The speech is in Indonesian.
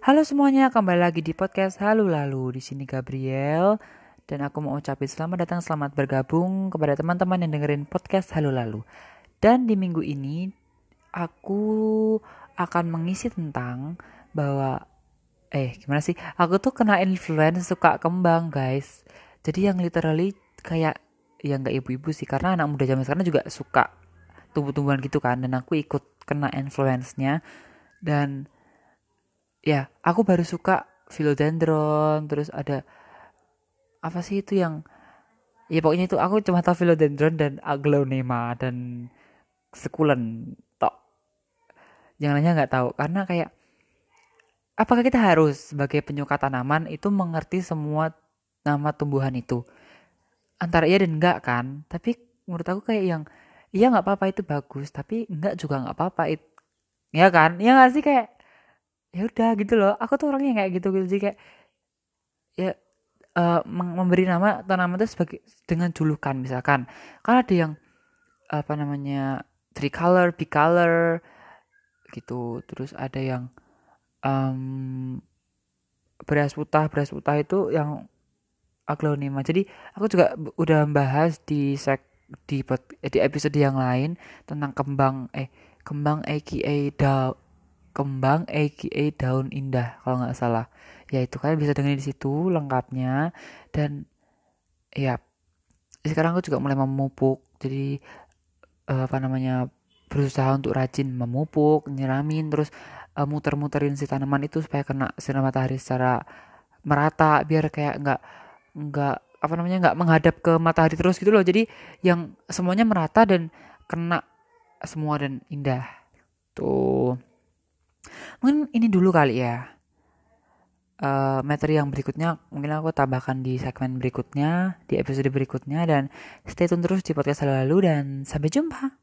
Halo semuanya, kembali lagi di podcast Halo Lalu. Di sini Gabriel dan aku mau ucapin selamat datang, selamat bergabung kepada teman-teman yang dengerin podcast Halo Lalu. Dan di minggu ini aku akan mengisi tentang bahwa eh gimana sih? Aku tuh kena influence suka kembang, guys. Jadi yang literally kayak yang gak ibu-ibu sih karena anak muda zaman sekarang juga suka tumbuh-tumbuhan gitu kan dan aku ikut kena influence-nya dan ya aku baru suka philodendron terus ada apa sih itu yang ya pokoknya itu aku cuma tahu philodendron dan aglonema dan sekulen tok. Yang lainnya nggak tahu karena kayak apakah kita harus sebagai penyuka tanaman itu mengerti semua nama tumbuhan itu? Antara iya dan enggak kan tapi menurut aku kayak yang iya nggak apa-apa itu bagus tapi enggak juga nggak apa-apa itu ya kan? Ya nggak sih kayak ya udah gitu loh. Aku tuh orangnya kayak gitu gitu sih kayak ya uh, memberi nama tanaman itu sebagai dengan julukan misalkan. Kan ada yang apa namanya tricolor bicolor gitu. Terus ada yang um, beras putih beras putih itu yang aglonema jadi aku juga udah bahas di sek di di episode yang lain tentang kembang eh kembang aka da kembang aka daun indah kalau nggak salah. Ya itu kalian bisa dengerin di situ lengkapnya. Dan ya sekarang aku juga mulai memupuk. Jadi uh, apa namanya berusaha untuk rajin memupuk nyiramin terus uh, muter-muterin si tanaman itu supaya kena sinar matahari secara merata biar kayak nggak nggak apa namanya nggak menghadap ke matahari terus gitu loh. Jadi yang semuanya merata dan kena semua dan indah. Tuh Mungkin ini dulu kali ya. Uh, materi yang berikutnya mungkin aku tambahkan di segmen berikutnya, di episode berikutnya dan stay tune terus di podcast lalu dan sampai jumpa.